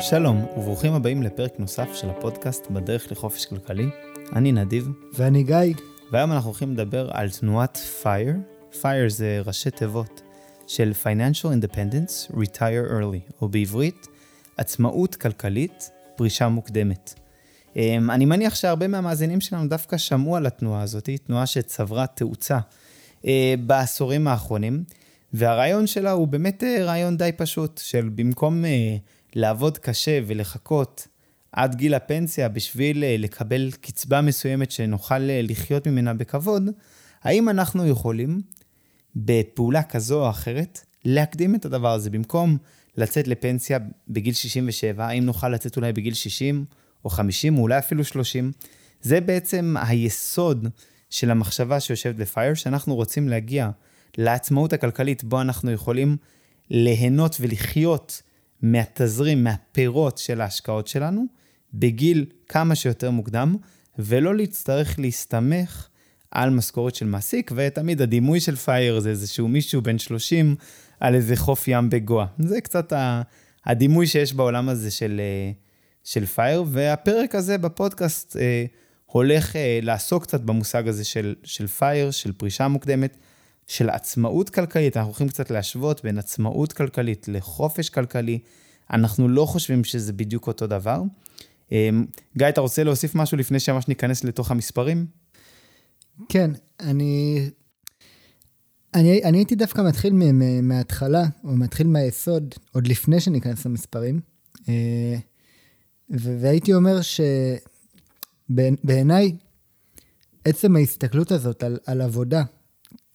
שלום, וברוכים הבאים לפרק נוסף של הפודקאסט בדרך לחופש כלכלי. אני נדיב. ואני גיא. והיום אנחנו הולכים לדבר על תנועת FIRE. FIRE זה ראשי תיבות של Financial Independence Retire Early, או בעברית, עצמאות כלכלית, פרישה מוקדמת. אמ, אני מניח שהרבה מהמאזינים שלנו דווקא שמעו על התנועה הזאת, תנועה שצברה תאוצה אה, בעשורים האחרונים, והרעיון שלה הוא באמת אה, רעיון די פשוט, של במקום אה, לעבוד קשה ולחכות עד גיל הפנסיה בשביל לקבל קצבה מסוימת שנוכל לחיות ממנה בכבוד, האם אנחנו יכולים בפעולה כזו או אחרת להקדים את הדבר הזה במקום לצאת לפנסיה בגיל 67, האם נוכל לצאת אולי בגיל 60 או 50 או אולי אפילו 30. זה בעצם היסוד של המחשבה שיושבת בפייר, שאנחנו רוצים להגיע לעצמאות הכלכלית בו אנחנו יכולים ליהנות ולחיות מהתזרים, מהפירות של ההשקעות שלנו, בגיל כמה שיותר מוקדם, ולא להצטרך להסתמך על משכורת של מעסיק, ותמיד הדימוי של פייר זה איזשהו מישהו בן 30 על איזה חוף ים בגואה. זה קצת הדימוי שיש בעולם הזה של, אה, של פייר, והפרק הזה בפודקאסט אה, הולך אה, לעסוק קצת במושג הזה של, של פייר, של פרישה מוקדמת, של עצמאות כלכלית. אנחנו הולכים קצת להשוות בין עצמאות כלכלית לחופש כלכלי. אנחנו לא חושבים שזה בדיוק אותו דבר. גיא, אתה רוצה להוסיף משהו לפני שממש ניכנס לתוך המספרים? כן, אני אני, אני הייתי דווקא מתחיל מההתחלה, או מתחיל מהיסוד, עוד לפני שניכנס למספרים. אה, והייתי אומר שבעיניי, עצם ההסתכלות הזאת על, על עבודה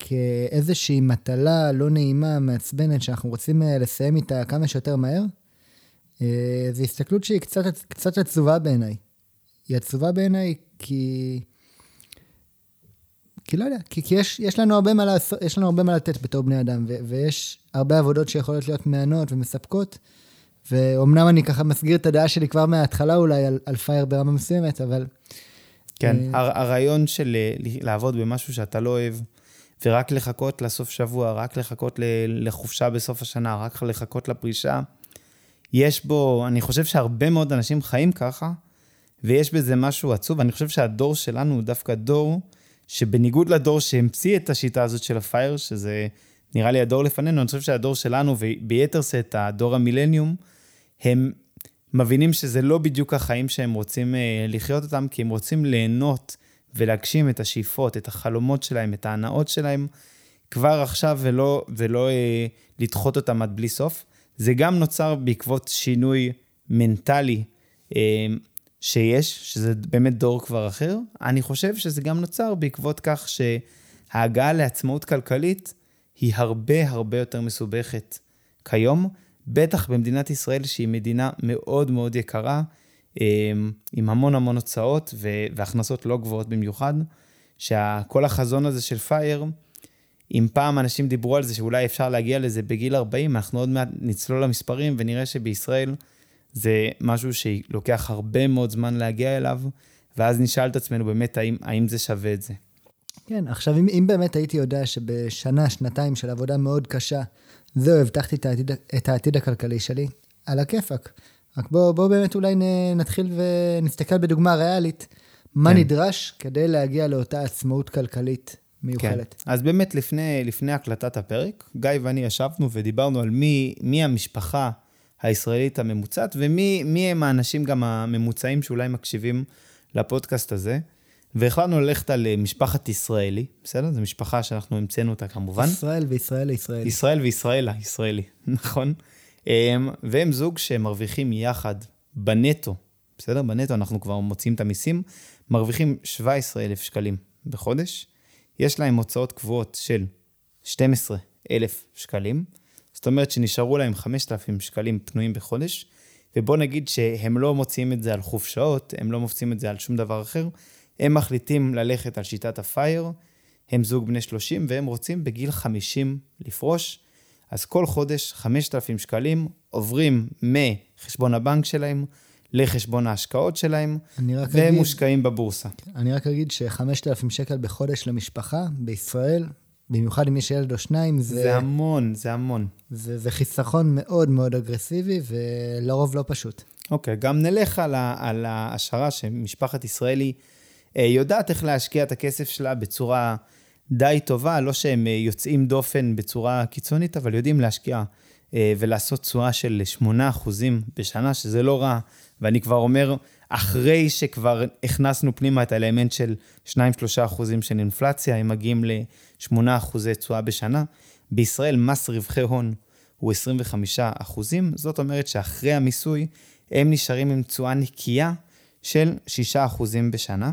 כאיזושהי מטלה לא נעימה, מעצבנת, שאנחנו רוצים אה, לסיים איתה כמה שיותר מהר, אה, זו הסתכלות שהיא קצת, קצת עצובה בעיניי. היא עצובה בעיניי כי... כי לא יודע, כי, כי יש, יש, לנו הרבה מה לעשות, יש לנו הרבה מה לתת בתור בני אדם, ו, ויש הרבה עבודות שיכולות להיות מהנות ומספקות, ואומנם אני ככה מסגיר את הדעה שלי כבר מההתחלה אולי על, על פייר ברמה מסוימת, אבל... כן, uh, הרעיון של אה, לעבוד במשהו שאתה לא אוהב, ורק לחכות לסוף שבוע, רק לחכות לחופשה בסוף השנה, רק לחכות לפרישה, יש בו, אני חושב שהרבה מאוד אנשים חיים ככה, ויש בזה משהו עצוב. אני חושב שהדור שלנו הוא דווקא דור שבניגוד לדור שהמציא את השיטה הזאת של הפייר, שזה נראה לי הדור לפנינו, אני חושב שהדור שלנו, וביתר שאת הדור המילניום, הם מבינים שזה לא בדיוק החיים שהם רוצים אה, לחיות אותם, כי הם רוצים ליהנות ולהגשים את השאיפות, את החלומות שלהם, את ההנאות שלהם, כבר עכשיו, ולא, ולא אה, לדחות אותם עד בלי סוף. זה גם נוצר בעקבות שינוי מנטלי אה, שיש, שזה באמת דור כבר אחר, אני חושב שזה גם נוצר בעקבות כך שההגעה לעצמאות כלכלית היא הרבה הרבה יותר מסובכת כיום, בטח במדינת ישראל שהיא מדינה מאוד מאוד יקרה, עם המון המון הוצאות והכנסות לא גבוהות במיוחד, שכל החזון הזה של פייר, אם פעם אנשים דיברו על זה שאולי אפשר להגיע לזה בגיל 40, אנחנו עוד מעט נצלול למספרים ונראה שבישראל זה משהו שלוקח הרבה מאוד זמן להגיע אליו, ואז נשאל את עצמנו באמת האם, האם זה שווה את זה. כן, עכשיו אם, אם באמת הייתי יודע שבשנה, שנתיים של עבודה מאוד קשה, זהו, הבטחתי את העתיד, את העתיד הכלכלי שלי, על הכיפאק. רק בואו בוא באמת אולי נתחיל ונסתכל בדוגמה ריאלית, מה כן. נדרש כדי להגיע לאותה עצמאות כלכלית מיוחלת. כן. אז באמת לפני, לפני הקלטת הפרק, גיא ואני ישבנו ודיברנו על מי, מי המשפחה הישראלית הממוצעת, ומי הם האנשים גם הממוצעים שאולי מקשיבים לפודקאסט הזה. והחלטנו ללכת על אה, משפחת ישראלי, בסדר? זו משפחה שאנחנו המצאנו אותה כמובן. ישראל וישראל הישראלי. ישראל וישראל הישראלי, נכון. והם זוג שמרוויחים יחד בנטו, בסדר? בנטו אנחנו כבר מוצאים את המיסים, מרוויחים 17,000 שקלים בחודש. יש להם הוצאות קבועות של 12,000 שקלים. זאת אומרת שנשארו להם 5,000 שקלים פנויים בחודש, ובוא נגיד שהם לא מוציאים את זה על חופשאות, הם לא מוציאים את זה על שום דבר אחר, הם מחליטים ללכת על שיטת הפייר, הם זוג בני 30 והם רוצים בגיל 50 לפרוש, אז כל חודש 5,000 שקלים עוברים מחשבון הבנק שלהם לחשבון ההשקעות שלהם, והם מושקעים בבורסה. אני רק אגיד ש-5,000 שקל בחודש למשפחה בישראל, במיוחד אם יש ילד או שניים, זה... זה המון, זה המון. זה, זה חיסכון מאוד מאוד אגרסיבי, ולרוב לא פשוט. אוקיי, okay, גם נלך על, ה, על ההשערה שמשפחת ישראלי אה, יודעת איך להשקיע את הכסף שלה בצורה די טובה, לא שהם אה, יוצאים דופן בצורה קיצונית, אבל יודעים להשקיע אה, ולעשות תשואה של 8% בשנה, שזה לא רע. ואני כבר אומר, אחרי שכבר הכנסנו פנימה את האלמנט של 2-3 אחוזים של אינפלציה, הם מגיעים ל-8 אחוזי תשואה בשנה. בישראל מס רווחי הון הוא 25 אחוזים, זאת אומרת שאחרי המיסוי הם נשארים עם תשואה נקייה של 6 אחוזים בשנה.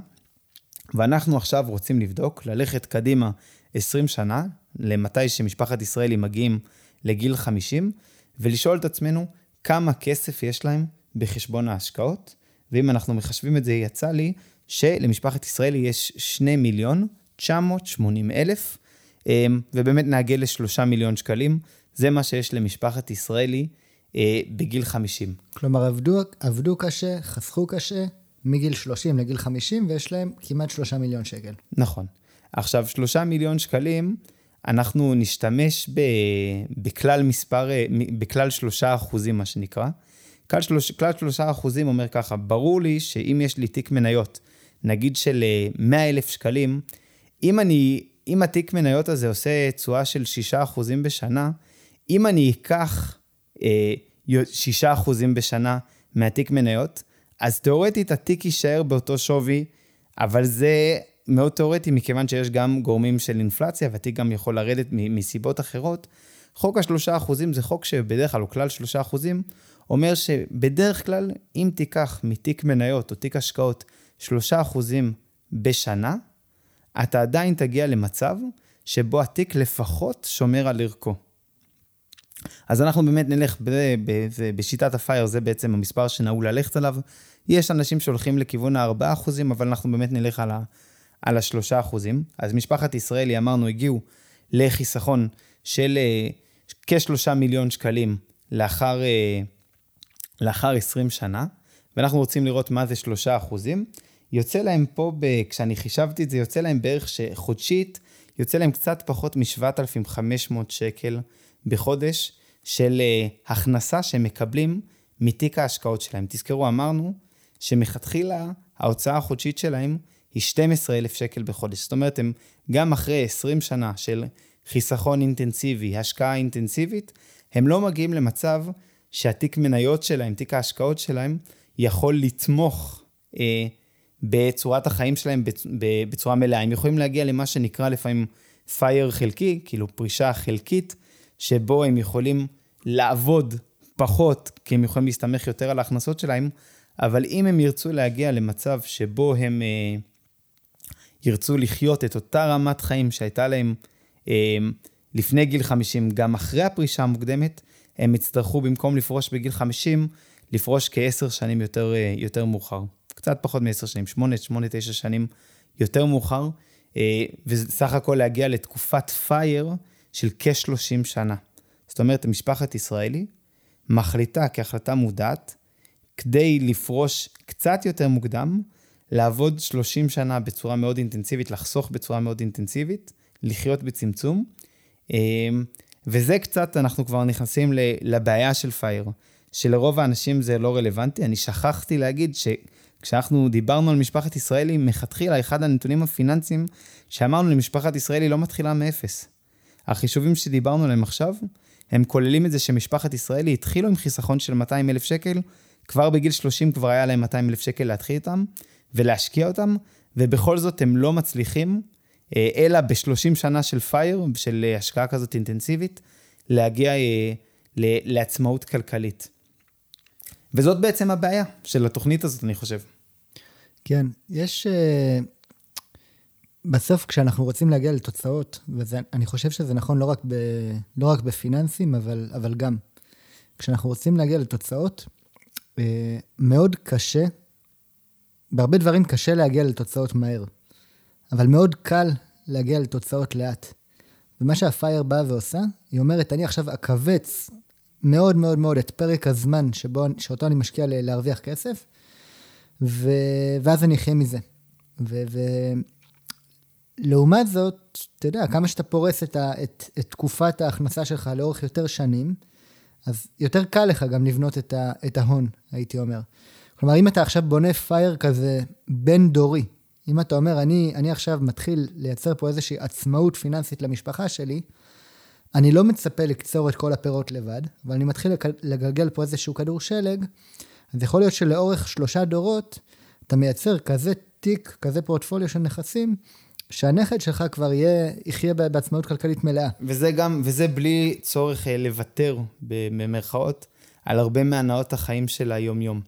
ואנחנו עכשיו רוצים לבדוק, ללכת קדימה 20 שנה, למתי שמשפחת ישראלי מגיעים לגיל 50, ולשאול את עצמנו כמה כסף יש להם בחשבון ההשקעות, ואם אנחנו מחשבים את זה, יצא לי שלמשפחת ישראלי יש 2 מיליון 980 אלף, אמ, ובאמת נעגל ל-3 מיליון שקלים, זה מה שיש למשפחת ישראלי אה, בגיל 50. כלומר, עבדו, עבדו קשה, חסכו קשה, מגיל 30 לגיל 50, ויש להם כמעט 3 מיליון שקל. נכון. עכשיו, 3 מיליון שקלים, אנחנו נשתמש ב, בכלל מספר, אה, בכלל 3 אחוזים, מה שנקרא. כלל 3, כלל 3 אחוזים אומר ככה, ברור לי שאם יש לי תיק מניות, נגיד של 100 אה, אלף שקלים, אם אני, אם התיק מניות הזה עושה תשואה של 6 אחוזים בשנה, אם אני אקח אה, 6 אחוזים בשנה מהתיק מניות, אז תאורטית התיק יישאר באותו שווי, אבל זה מאוד תאורטי, מכיוון שיש גם גורמים של אינפלציה, והתיק גם יכול לרדת מסיבות אחרות. חוק השלושה אחוזים זה חוק שבדרך כלל, או כלל שלושה אחוזים, אומר שבדרך כלל, אם תיקח מתיק מניות או תיק השקעות שלושה אחוזים בשנה, אתה עדיין תגיע למצב שבו התיק לפחות שומר על ערכו. אז אנחנו באמת נלך ב- ב- ב- בשיטת הפייר, זה בעצם המספר שנהוג ללכת עליו. יש אנשים שהולכים לכיוון ה-4%, אבל אנחנו באמת נלך על, ה- על ה-3%. אז משפחת ישראלי, אמרנו, הגיעו לחיסכון של uh, כ-3 מיליון שקלים לאחר, uh, לאחר 20 שנה, ואנחנו רוצים לראות מה זה 3%. יוצא להם פה, ב- כשאני חישבתי את זה, יוצא להם בערך שחודשית, יוצא להם קצת פחות מ-7,500 שקל בחודש של uh, הכנסה שהם מקבלים מתיק ההשקעות שלהם. תזכרו, אמרנו שמכתחילה ההוצאה החודשית שלהם היא 12,000 שקל בחודש. זאת אומרת, הם גם אחרי 20 שנה של חיסכון אינטנסיבי, השקעה אינטנסיבית, הם לא מגיעים למצב שהתיק מניות שלהם, תיק ההשקעות שלהם, יכול לתמוך אה, בצורת החיים שלהם בצורה מלאה. הם יכולים להגיע למה שנקרא לפעמים פייר חלקי, כאילו פרישה חלקית, שבו הם יכולים לעבוד פחות, כי הם יכולים להסתמך יותר על ההכנסות שלהם, אבל אם הם ירצו להגיע למצב שבו הם אה, ירצו לחיות את אותה רמת חיים שהייתה להם אה, לפני גיל 50, גם אחרי הפרישה המוקדמת, הם יצטרכו במקום לפרוש בגיל 50, לפרוש כעשר שנים יותר, אה, יותר מאוחר. קצת פחות מעשר שנים, שמונה, שמונה, תשע שנים יותר מאוחר, אה, וסך הכל להגיע לתקופת פייר של כ-30 שנה. זאת אומרת, משפחת ישראלי מחליטה כהחלטה מודעת, כדי לפרוש קצת יותר מוקדם, לעבוד 30 שנה בצורה מאוד אינטנסיבית, לחסוך בצורה מאוד אינטנסיבית, לחיות בצמצום. אמ, וזה קצת, אנחנו כבר נכנסים לבעיה של פייר, שלרוב האנשים זה לא רלוונטי. אני שכחתי להגיד שכשאנחנו דיברנו על משפחת ישראלי, מלכתחילה, אחד הנתונים הפיננסיים שאמרנו למשפחת ישראלי לא מתחילה מאפס. החישובים שדיברנו עליהם עכשיו, הם כוללים את זה שמשפחת ישראלי התחילו עם חיסכון של 200 אלף שקל, כבר בגיל 30 כבר היה להם 200 אלף שקל להתחיל איתם ולהשקיע אותם, ובכל זאת הם לא מצליחים, אה, אלא ב-30 שנה של פייר, של אה, השקעה כזאת אינטנסיבית, להגיע אה, לעצמאות כלכלית. וזאת בעצם הבעיה של התוכנית הזאת, אני חושב. כן, יש... בסוף כשאנחנו רוצים להגיע לתוצאות, ואני חושב שזה נכון לא רק, ב, לא רק בפיננסים, אבל, אבל גם, כשאנחנו רוצים להגיע לתוצאות, אה, מאוד קשה, בהרבה דברים קשה להגיע לתוצאות מהר, אבל מאוד קל להגיע לתוצאות לאט. ומה שהפייר באה ועושה, היא אומרת, אני עכשיו אכווץ מאוד מאוד מאוד את פרק הזמן שבו, שאותו אני משקיע להרוויח כסף, ו... ואז אני אחיה מזה. ו... לעומת זאת, אתה יודע, כמה שאתה פורס את, ה, את, את תקופת ההכנסה שלך לאורך יותר שנים, אז יותר קל לך גם לבנות את, ה, את ההון, הייתי אומר. כלומר, אם אתה עכשיו בונה פייר כזה בין-דורי, אם אתה אומר, אני, אני עכשיו מתחיל לייצר פה איזושהי עצמאות פיננסית למשפחה שלי, אני לא מצפה לקצור את כל הפירות לבד, אבל אני מתחיל לגלגל פה איזשהו כדור שלג, אז יכול להיות שלאורך שלושה דורות, אתה מייצר כזה תיק, כזה פורטפוליו של נכסים, שהנכד שלך כבר יהיה, יחיה בעצמאות כלכלית מלאה. וזה גם, וזה בלי צורך אה, לוותר, במרכאות, על הרבה מהנאות החיים של היום-יום.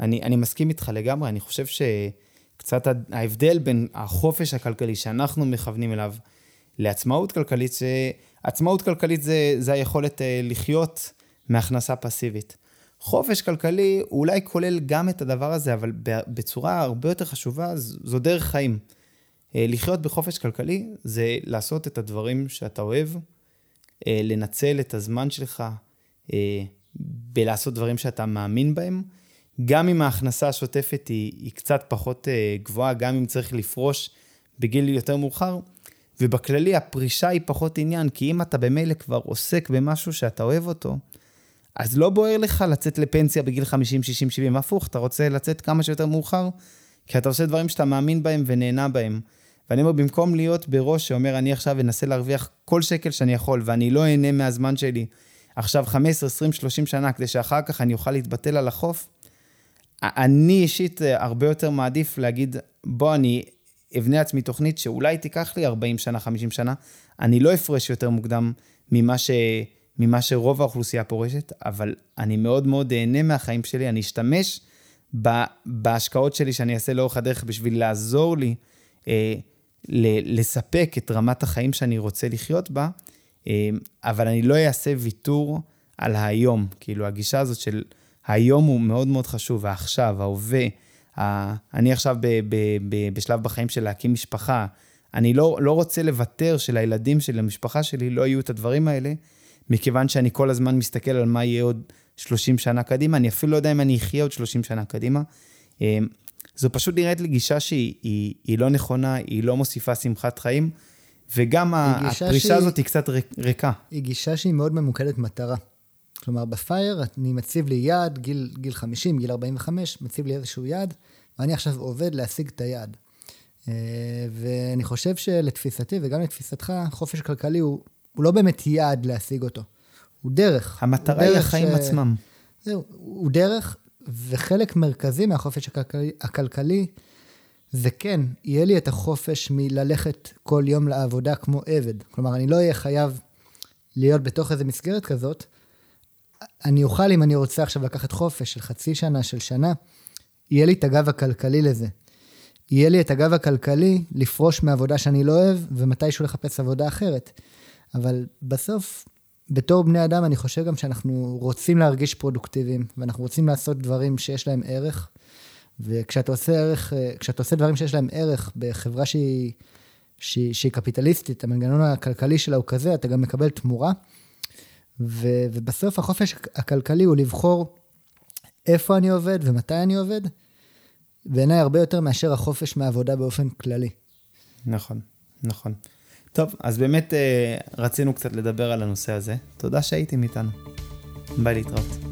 אני, אני מסכים איתך לגמרי, אני חושב שקצת ההבדל בין החופש הכלכלי שאנחנו מכוונים אליו לעצמאות כלכלית, שעצמאות כלכלית זה, זה היכולת אה, לחיות מהכנסה פסיבית. חופש כלכלי אולי כולל גם את הדבר הזה, אבל בצורה הרבה יותר חשובה, זו דרך חיים. אה, לחיות בחופש כלכלי זה לעשות את הדברים שאתה אוהב, אה, לנצל את הזמן שלך אה, בלעשות דברים שאתה מאמין בהם. גם אם ההכנסה השוטפת היא, היא קצת פחות גבוהה, גם אם צריך לפרוש בגיל יותר מאוחר, ובכללי הפרישה היא פחות עניין, כי אם אתה במילא כבר עוסק במשהו שאתה אוהב אותו, אז לא בוער לך לצאת לפנסיה בגיל 50, 60, 70, הפוך, אתה רוצה לצאת כמה שיותר מאוחר, כי אתה עושה דברים שאתה מאמין בהם ונהנה בהם. ואני אומר, במקום להיות בראש שאומר, אני עכשיו אנסה להרוויח כל שקל שאני יכול, ואני לא אהנה מהזמן שלי עכשיו 15, 20, 30 שנה, כדי שאחר כך אני אוכל להתבטל על החוף, אני אישית אה, הרבה יותר מעדיף להגיד, בוא, אני אבנה לעצמי תוכנית שאולי תיקח לי 40 שנה, 50 שנה, אני לא אפרש יותר מוקדם ממה, ש, ממה שרוב האוכלוסייה פורשת, אבל אני מאוד מאוד אהנה מהחיים שלי, אני אשתמש בהשקעות שלי שאני אעשה לאורך הדרך בשביל לעזור לי אה, לספק את רמת החיים שאני רוצה לחיות בה, אה, אבל אני לא אעשה ויתור על היום. כאילו, הגישה הזאת של היום הוא מאוד מאוד חשוב, העכשיו, ההווה. אני עכשיו ב, ב, ב, בשלב בחיים של להקים משפחה. אני לא, לא רוצה לוותר שלילדים שלי, למשפחה שלי, לא יהיו את הדברים האלה, מכיוון שאני כל הזמן מסתכל על מה יהיה עוד 30 שנה קדימה. אני אפילו לא יודע אם אני אחיה עוד 30 שנה קדימה. אה, זו פשוט נראית לי גישה שהיא היא, היא לא נכונה, היא לא מוסיפה שמחת חיים, וגם הפרישה שהיא, הזאת היא קצת ריקה. היא גישה שהיא מאוד ממוקדת מטרה. כלומר, בפייר אני מציב לי יעד, גיל, גיל 50, גיל 45, מציב לי איזשהו יעד, ואני עכשיו עובד להשיג את היעד. אה, ואני חושב שלתפיסתי וגם לתפיסתך, חופש כלכלי הוא, הוא לא באמת יעד להשיג אותו, הוא דרך. המטרה היא החיים ש... עצמם. זהו, הוא דרך וחלק מרכזי מהחופש הכלכלי, הכלכלי זה כן, יהיה לי את החופש מללכת כל יום לעבודה כמו עבד. כלומר, אני לא אהיה חייב להיות בתוך איזה מסגרת כזאת. אני אוכל, אם אני רוצה עכשיו לקחת חופש של חצי שנה, של שנה, יהיה לי את הגב הכלכלי לזה. יהיה לי את הגב הכלכלי לפרוש מעבודה שאני לא אוהב, ומתישהו לחפש עבודה אחרת. אבל בסוף, בתור בני אדם, אני חושב גם שאנחנו רוצים להרגיש פרודוקטיביים, ואנחנו רוצים לעשות דברים שיש להם ערך. וכשאתה עושה ערך, כשאתה עושה דברים שיש להם ערך בחברה שהיא, שהיא, שהיא קפיטליסטית, המנגנון הכלכלי שלה הוא כזה, אתה גם מקבל תמורה. ו, ובסוף החופש הכלכלי הוא לבחור איפה אני עובד ומתי אני עובד, בעיניי הרבה יותר מאשר החופש מעבודה באופן כללי. נכון, נכון. טוב, אז באמת אה, רצינו קצת לדבר על הנושא הזה. תודה שהייתם איתנו. ביי להתראות.